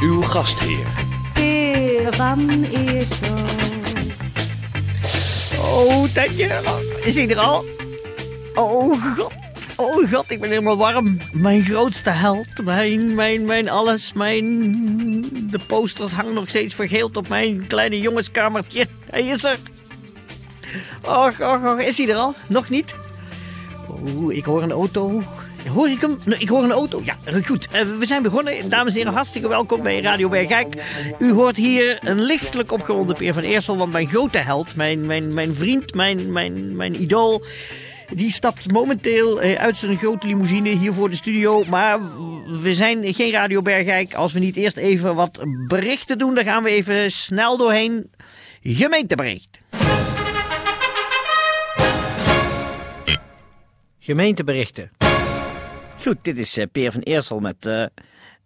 Uw gastheer. Van Eersel. Oh, Tetje, is hij er al? Oh god, oh god, ik ben helemaal warm. Mijn grootste held, mijn, mijn, mijn alles, mijn... De posters hangen nog steeds vergeeld op mijn kleine jongenskamertje. Hij is er. Och, och, och, is hij er al? Nog niet? Oh, ik hoor een auto. Hoor ik hem? Ik hoor een auto. Ja, goed. Eh, we zijn begonnen. Dames en heren, hartstikke welkom bij Radio Bergijk. U hoort hier een lichtelijk opgewonden Peer van Eersel. Want mijn grote held, mijn, mijn, mijn vriend, mijn, mijn, mijn idool... Die stapt momenteel eh, uit zijn grote limousine hier voor de studio. Maar we zijn geen Radio Bergijk. Als we niet eerst even wat berichten doen, dan gaan we even snel doorheen. Gemeentebericht. Gemeenteberichten. Goed, dit is eh, Peer van Eersel met eh, eh,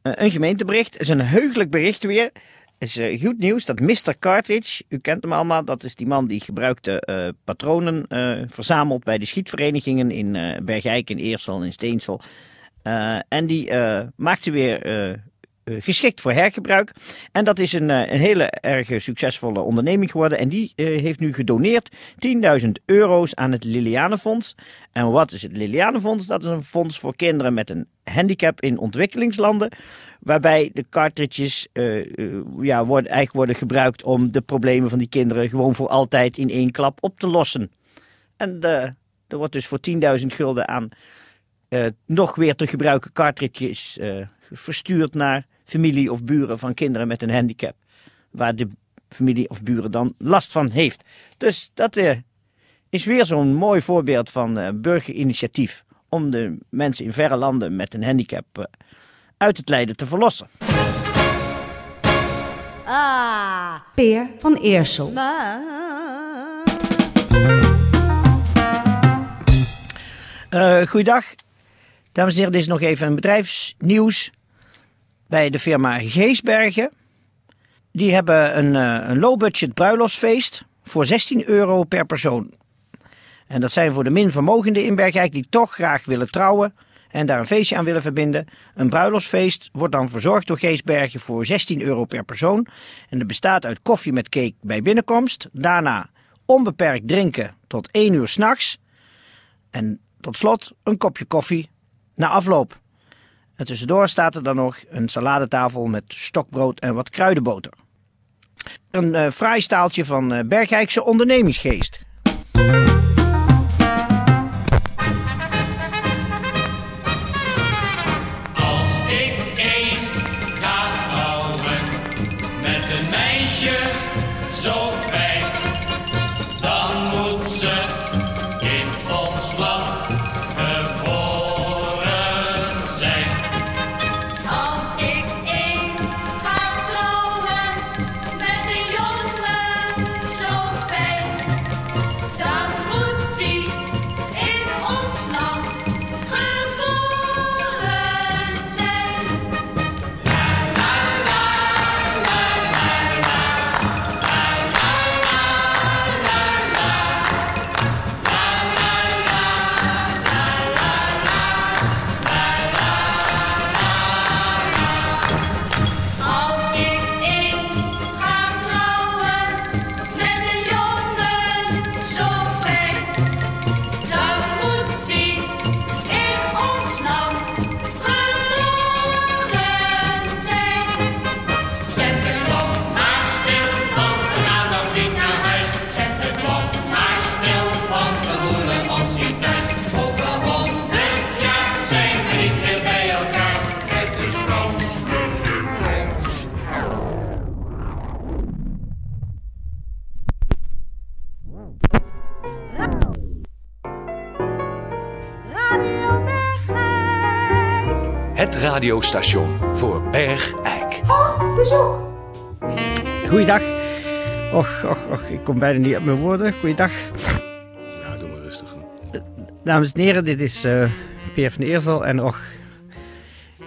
een gemeentebericht. Het is een heugelijk bericht weer. Het is goed nieuws dat Mr. Cartridge, u kent hem allemaal, dat is die man die gebruikte patronen verzamelt bij de schietverenigingen in Bergijk, in Eersel en in Steensel. En die maakt ze weer geschikt voor hergebruik. En dat is een, eh, een hele erg succesvolle onderneming geworden. En die eh, heeft nu gedoneerd 10.000 euro's aan het Lilianenfonds. En wat is het Lilianenfonds? Dat is een fonds voor kinderen met een handicap in ontwikkelingslanden. Waarbij de cartridges eh, eh, ja, worden, eigenlijk worden gebruikt om de problemen van die kinderen gewoon voor altijd in één klap op te lossen. En eh, er wordt dus voor 10.000 gulden aan eh, nog weer te gebruiken cartridges eh, verstuurd naar familie of buren van kinderen met een handicap. Waar de familie of buren dan last van heeft. Dus dat eh, is weer zo'n mooi voorbeeld van eh, burgerinitiatief. Om de mensen in verre landen met een handicap eh, uit het lijden te verlossen. Ah. Peer van Eersel. Eh goeiedag. Dames en heren, dit is nog even een bedrijfsnieuws bij de firma Geesbergen. Die hebben een, eh, een low-budget bruiloftsfeest voor 16 euro per persoon. En dat zijn voor de minvermogenden in Bergijk die toch graag willen trouwen en daar een feestje aan willen verbinden. Een bruiloftsfeest wordt dan verzorgd door Geesbergen voor 16 euro per persoon. En dat bestaat uit koffie met cake bij binnenkomst. Daarna onbeperkt drinken tot 1 uur s'nachts. En tot slot een kopje koffie na afloop. En tussendoor staat er dan nog een saladetafel met stokbrood en wat kruidenboter. Een eh fraai staaltje van eh, Bergijkse ondernemingsgeest. Radiostation voor Bergijk. Goeiedag. Och, och, och, ik kom bijna niet op mijn woorden. Goeiedag. Ja, doe maar rustig. Dames en heren, dit is eh Peer van Eersel. En och,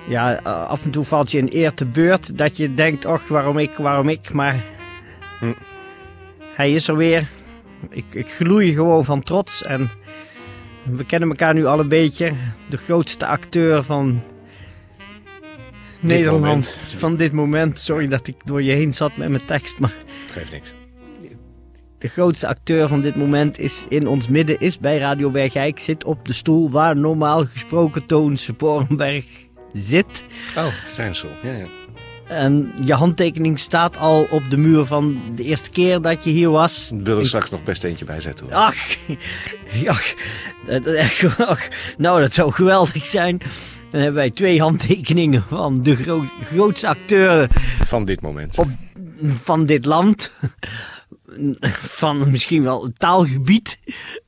ja, af en toe valt je een eer te beurt dat je denkt, och, waarom ik, waarom ik. Maar Hm. hij is er weer. Ik, ik gloei gewoon van trots. En we kennen elkaar nu al een beetje. De grootste acteur van Nederland. Van dit moment. Sorry dat ik door je heen zat met mijn tekst, maar... Geeft niks. De grootste acteur van dit moment is in ons midden, is bij Radio Bergijk. Zit op de stoel waar normaal gesproken Toon Sporenberg zit. Oh, Stijnsel. Ja, ja. En je handtekening staat al op de muur van de eerste keer dat je hier was. Ik wil er straks nog best eentje bij zetten. hoor. Ach, ach, ach, nou dat zou geweldig zijn. Dan hebben wij twee handtekeningen van de gro- grootste acteur Van dit moment. Op- van dit land. Van misschien wel het taalgebied,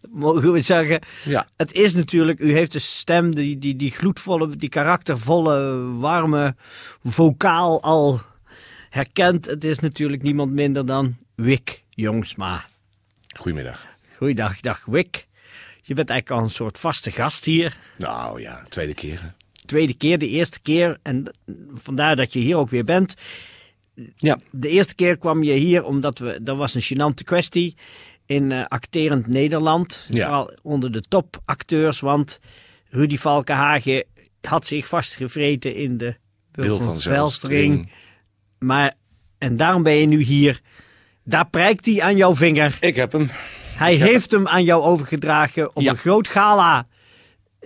mogen we zeggen. Ja. Het is natuurlijk, u heeft de stem, die, die, die gloedvolle, die karaktervolle, warme vocaal al herkend. Het is natuurlijk niemand minder dan Wik Jongsma. Goedemiddag. Goeiedag, dag Wik. Je bent eigenlijk al een soort vaste gast hier. Nou ja, tweede keer. hè. Tweede keer, de eerste keer. En vandaar dat je hier ook weer bent. Ja. De eerste keer kwam je hier omdat we, dat was een gênante kwestie in eh, acterend Nederland. Ja. Vooral onder de topacteurs, want Rudy Valkenhagen had zich vastgevreten in de Wil van Zelstring. Zelstring. Maar, en daarom ben je nu hier. Daar prijkt hij aan jouw vinger. Ik heb hem. Hij heeft hem aan jou overgedragen op Ja. een groot gala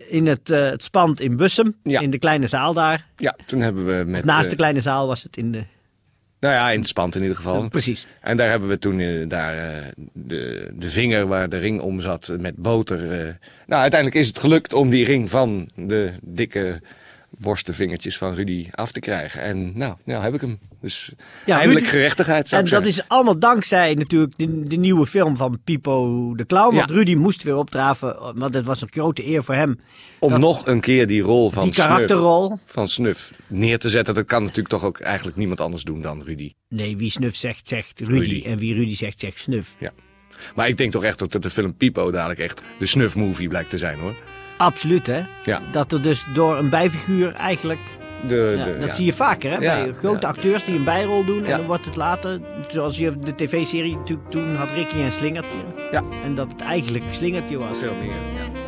in het, eh, het Spand in Bussum. Ja. In de kleine zaal daar. Ja, toen hebben we met... Naast eh, de kleine zaal was het in de... Nou ja, in het spand in ieder geval. Precies. En daar hebben we toen eh, daar, eh, de, de vinger waar de ring om zat eh, met boter. eh. Nou, uiteindelijk is het gelukt om die ring van de dikke worstenvingertjes van Rudy af te krijgen. En nou, nou heb ik hem. Dus Ja, eindelijk gerechtigheid zou En dat is allemaal dankzij natuurlijk de, de nieuwe film van Pipo de Clown. Want Ja. Rudy moest weer opdraven, want het was een grote eer voor hem. Om dat- nog een keer die rol van Die Snuf, karakterrol. van Snuf neer te zetten. Dat kan natuurlijk toch ook eigenlijk niemand anders doen dan Rudy. Nee, wie Snuf zegt, zegt Rudy. Rudy. En wie Rudy zegt, zegt Snuf. Ja. Maar ik denk toch echt ook dat de film Pipo dadelijk echt de Snuf-movie blijkt te zijn hoor. Absoluut, hè? Ja. Dat er dus door een bijfiguur eigenlijk... De, Ja, de, dat ja. zie je vaker, hè? Bij grote acteurs die een bijrol doen. En dan wordt het later, zoals je de tv-serie natuurlijk toen had Ricky en Slingertje. Ja. En dat het eigenlijk Slingertje was. Veel meer. Ja.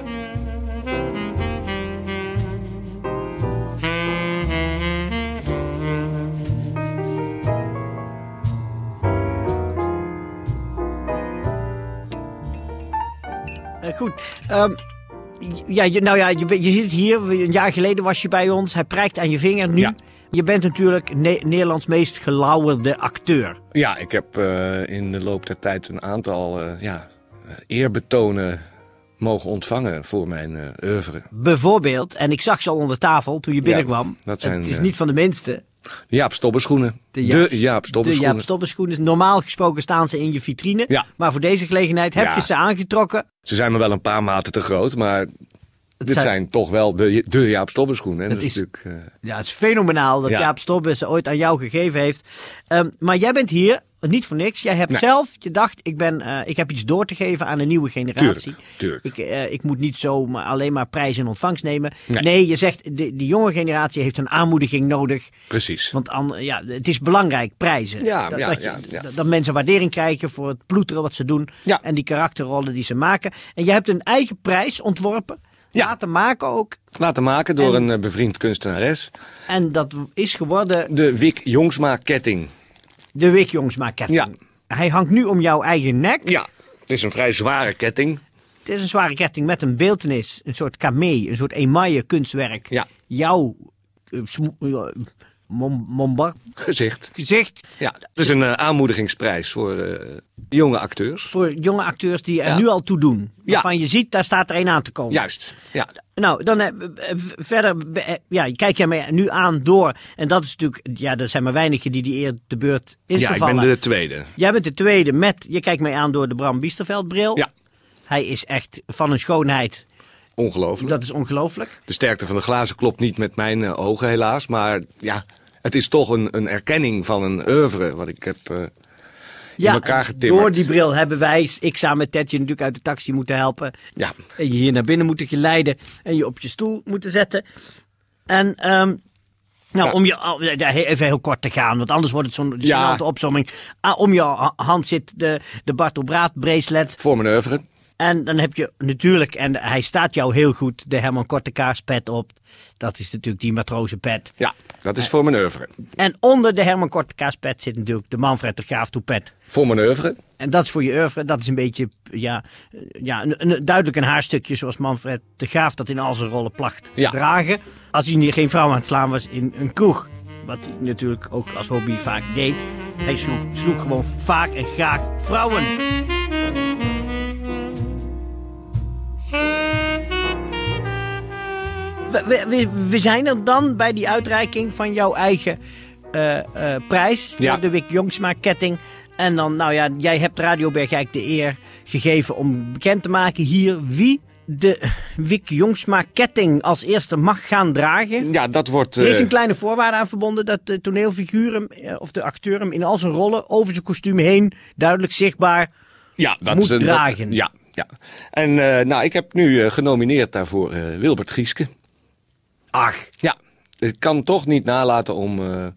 Eh, goed. Ehm, ja, je, nou ja, je, je zit hier. Een jaar geleden was je bij ons. Hij prijkt aan je vinger nu. Ja. Je bent natuurlijk Ne- Nederlands meest gelauwerde acteur. Ja, ik heb eh, in de loop der tijd een aantal eh, ja, eerbetonen mogen ontvangen voor mijn eh oeuvre. Bijvoorbeeld, en ik zag ze al onder tafel toen je binnenkwam. dat zijn, het is niet van de minste. Jaap Stobberschoenen. De De Jaap- Jaap, De. Jaap Stopperschoenen. Normaal gesproken staan ze in je vitrine. Ja. Maar voor deze gelegenheid heb Ja. je ze aangetrokken. Ze zijn me wel een paar maten te groot, maar dit zijn- zijn... toch wel de, de Jaap dat is natuurlijk... eh, Ja, het is fenomenaal dat Ja. Jaap Stobbes ze ooit aan jou gegeven heeft. Ehm, maar jij bent hier, niet voor niks. Jij hebt Nee. zelf, je dacht, ik, ben, eh, ik heb iets door te geven aan een nieuwe generatie. Tuurlijk, tuurlijk. Ik, eh, ik moet niet zo maar alleen maar prijs in ontvangst nemen. Nee, Nee. je zegt, de, die jonge generatie heeft een aanmoediging nodig. precies. Want an- ja, het is belangrijk, prijzen. Ja, dat, ja, dat, je- ja, ja. dat- mensen waardering krijgen voor het ploeteren wat ze doen. Ja. En die karakterrollen die ze maken. En je hebt een eigen prijs ontworpen. Ja. Laten maken ook. Laten maken door En- een eh, bevriend kunstenares. En dat is geworden De Wik Jongsma ketting. De Wik Jongsma ketting. Ja. Hij hangt nu om jouw eigen nek. Ja, het is een vrij zware ketting. Het is een zware ketting met een beeltenis. Een soort kamee. Een soort emaille kunstwerk. Ja. Jouw sm- mom- mombar Gezicht. gezicht. Ja, het is een eh, aanmoedigingsprijs voor eh, jonge acteurs. Voor jonge acteurs die er Ja. nu al toe doen. Ja. Waarvan je ziet, daar staat er een aan te komen. Juist. Ja, Nou, dan eh, verder ja, kijk jij mij nu aan door. En dat is natuurlijk, ja, er zijn maar weinigen die die eer de beurt is ja ik bevallen. ben de tweede. Jij bent de tweede met, je kijkt mij aan door de Bram Biesterveld bril. Ja. Hij is echt van een schoonheid. ongelooflijk. Dat is ongelooflijk. De sterkte van de glazen klopt niet met mijn ogen helaas. Maar ja, het is toch een, een erkenning van een oeuvre wat ik heb eh, in elkaar getimmerd. door die bril hebben wij, ik samen met Tetje natuurlijk uit de taxi moeten helpen. Ja, En je hier naar binnen moeten geleiden en je op je stoel moeten zetten. En ehm, nou, Ja. om je, even heel kort te gaan, want anders wordt het zo'n Ja. opzomming. Ah, om je ha- hand zit de, de Bartel Braat bracelet. voor mijn oeuvre. En dan heb je natuurlijk, en hij staat jou heel goed, de Herman Kortekaars pet op. Dat is natuurlijk die matrozenpet. Ja, dat is voor mijn oeuvre. En onder de Herman Kortekaars pet zit natuurlijk de Manfred de Graaf toepet. Voor mijn oeuvre. En dat is voor je oeuvre. Dat is een beetje, ja, ja een, een- duidelijk een haarstukje zoals Manfred de Graaf dat in al zijn rollen placht Ja. dragen. Als hij geen vrouw aan het slaan was in een kroeg. Wat hij natuurlijk ook als hobby vaak deed. Hij sloeg, sloeg gewoon vaak en graag vrouwen. We, we, zijn er dan bij die uitreiking van jouw eigen eh, eh, prijs. Ja. De Wik Jongsma ketting. En dan, nou ja, jij hebt Radio Bergijk de eer gegeven om bekend te maken hier wie de Wik Jongsma ketting als eerste mag gaan dragen. Ja, dat wordt... Er is eh, een kleine voorwaarde aan verbonden dat de toneelfiguur hem, of de acteur hem in al zijn rollen over zijn kostuum heen duidelijk zichtbaar. ja, dat moet is een, dragen. Ja, ja. En nou, ik heb nu eh, genomineerd daarvoor Wilbert Gieske. Ach, Ja, ik kan toch niet nalaten om eh,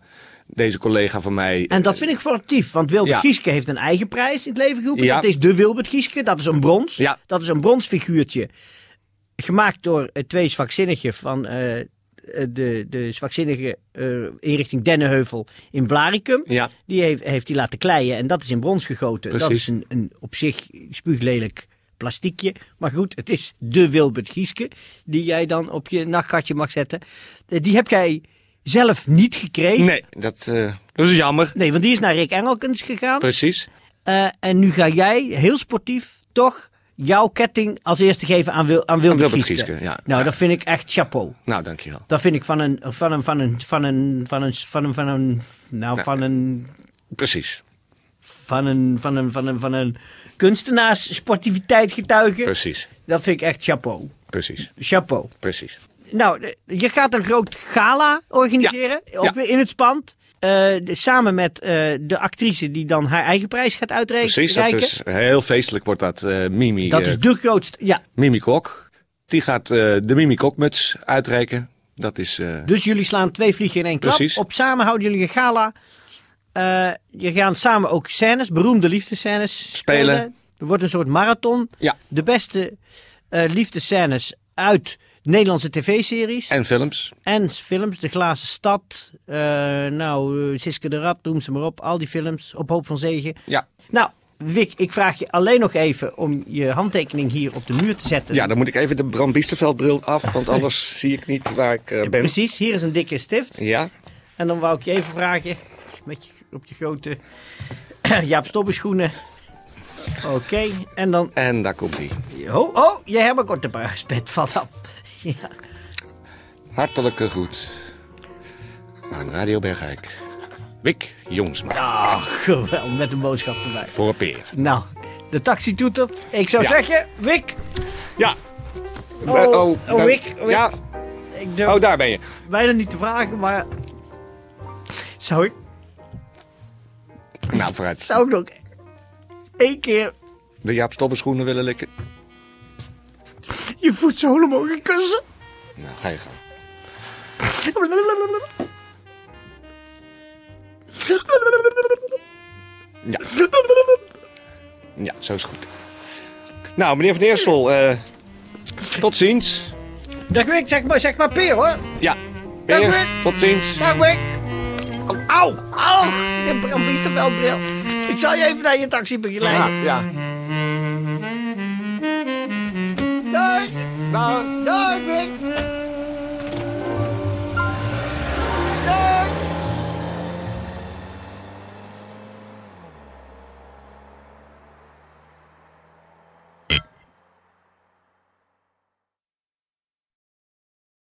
deze collega van mij... en dat vind ik sportief, want Wilbert Ja. Gieske heeft een eigen prijs in het leven geroepen. Ja. Dat is de Wilbert Gieske, dat is een brons. Ja. Dat is een bronsfiguurtje, gemaakt door eh, twee zwakzinnigen van eh, de, de zwakzinnige inrichting Dennenheuvel in Blaricum. Ja, Die heeft, heeft hij laten kleien en dat is in brons gegoten. Dat Precies. is een, een op zich spuuglelijk plastiekje. Maar goed, het is de Wilbert Gieske die jij dan op je nachtgatje mag zetten. Eh, Die heb jij zelf niet gekregen. nee, dat, eh, dat is jammer. Nee, want die is naar Rick Engelkens gegaan. Precies. Eh, en nu ga jij heel sportief toch jouw ketting als eerste geven aan, Wil, aan Wilbert, Wilbert Gieske. Gieske, ja. Nou, Ja. dat vind ik echt chapeau. Nou, dankjewel. Dat vind ik van een, van een, van een, van een, van een, van een, van een, nou, van een, Precies, van een, van een, van een, van een kunstenaars sportiviteit getuigen. precies, Dat vind ik echt chapeau. precies, Chapeau. precies. Nou, de- je gaat een groot gala organiseren. Ja. Ja. in het spand. Eh, de- samen met eh, de actrice die dan haar eigen prijs gaat uitreiken. Precies, dat is heel feestelijk wordt dat eh, Mimi, Dat eh, is de grootste. Ja, Mimi Kok. Die gaat eh, de Mimi Kokmuts uitreiken. Dat is, eh, dus jullie slaan twee vliegen in één klap. Precies. Op samen houden jullie een gala. Eh, je gaan samen ook scènes, beroemde liefdescènes spelen. Spelen. Er wordt een soort marathon. Ja. De beste eh liefdescènes uit Nederlandse tv-series. en films. En films, De Glazen Stad. eh, nou, Siske de Rat, noem ze maar op. Al die films, Op Hoop van Zegen. Ja. Nou, Wick, ik vraag je alleen nog even om je handtekening hier op de muur te zetten. ja, dan moet ik even de Bram Biesterveldbril af, want anders zie ik niet waar ik ben. Precies, hier is een dikke stift. Ja, En dan wou ik je even vragen, met je, op je grote Jaap Stobbe schoenen. Oké, en dan... en daar komt hij. Oh, oh, je hebt een korte pet valt af. Ja. Hartelijke groet aan Radio Bergijk. Wik Jongsma. Ah, geweldig, met een boodschap erbij. Voor Peer. Nou, de taxi toetert. Ik zou Ja. zeggen, Wick. Ja. Oh, oh, daar- Wick, Wick. Ja, Ik durf oh daar ben je. bijna niet te vragen, maar... Zou ik, Nou, vooruit. zou ik nog één keer De Jaap Stobbe schoenen willen likken? je voetzolen mogen kussen? Nou, ga je gang. Ja. Ja, zo is goed. Nou, meneer Van Eersel, eh, tot ziens. Dag Wick, zeg maar, zeg maar Peer hoor. Ja, Peer, tot ziens. Dag Wick. Auw, auw, je Bram Biesterveldbril. Ik zal je even naar je taxi begeleiden. ja. Dag, Nou, dag Wick.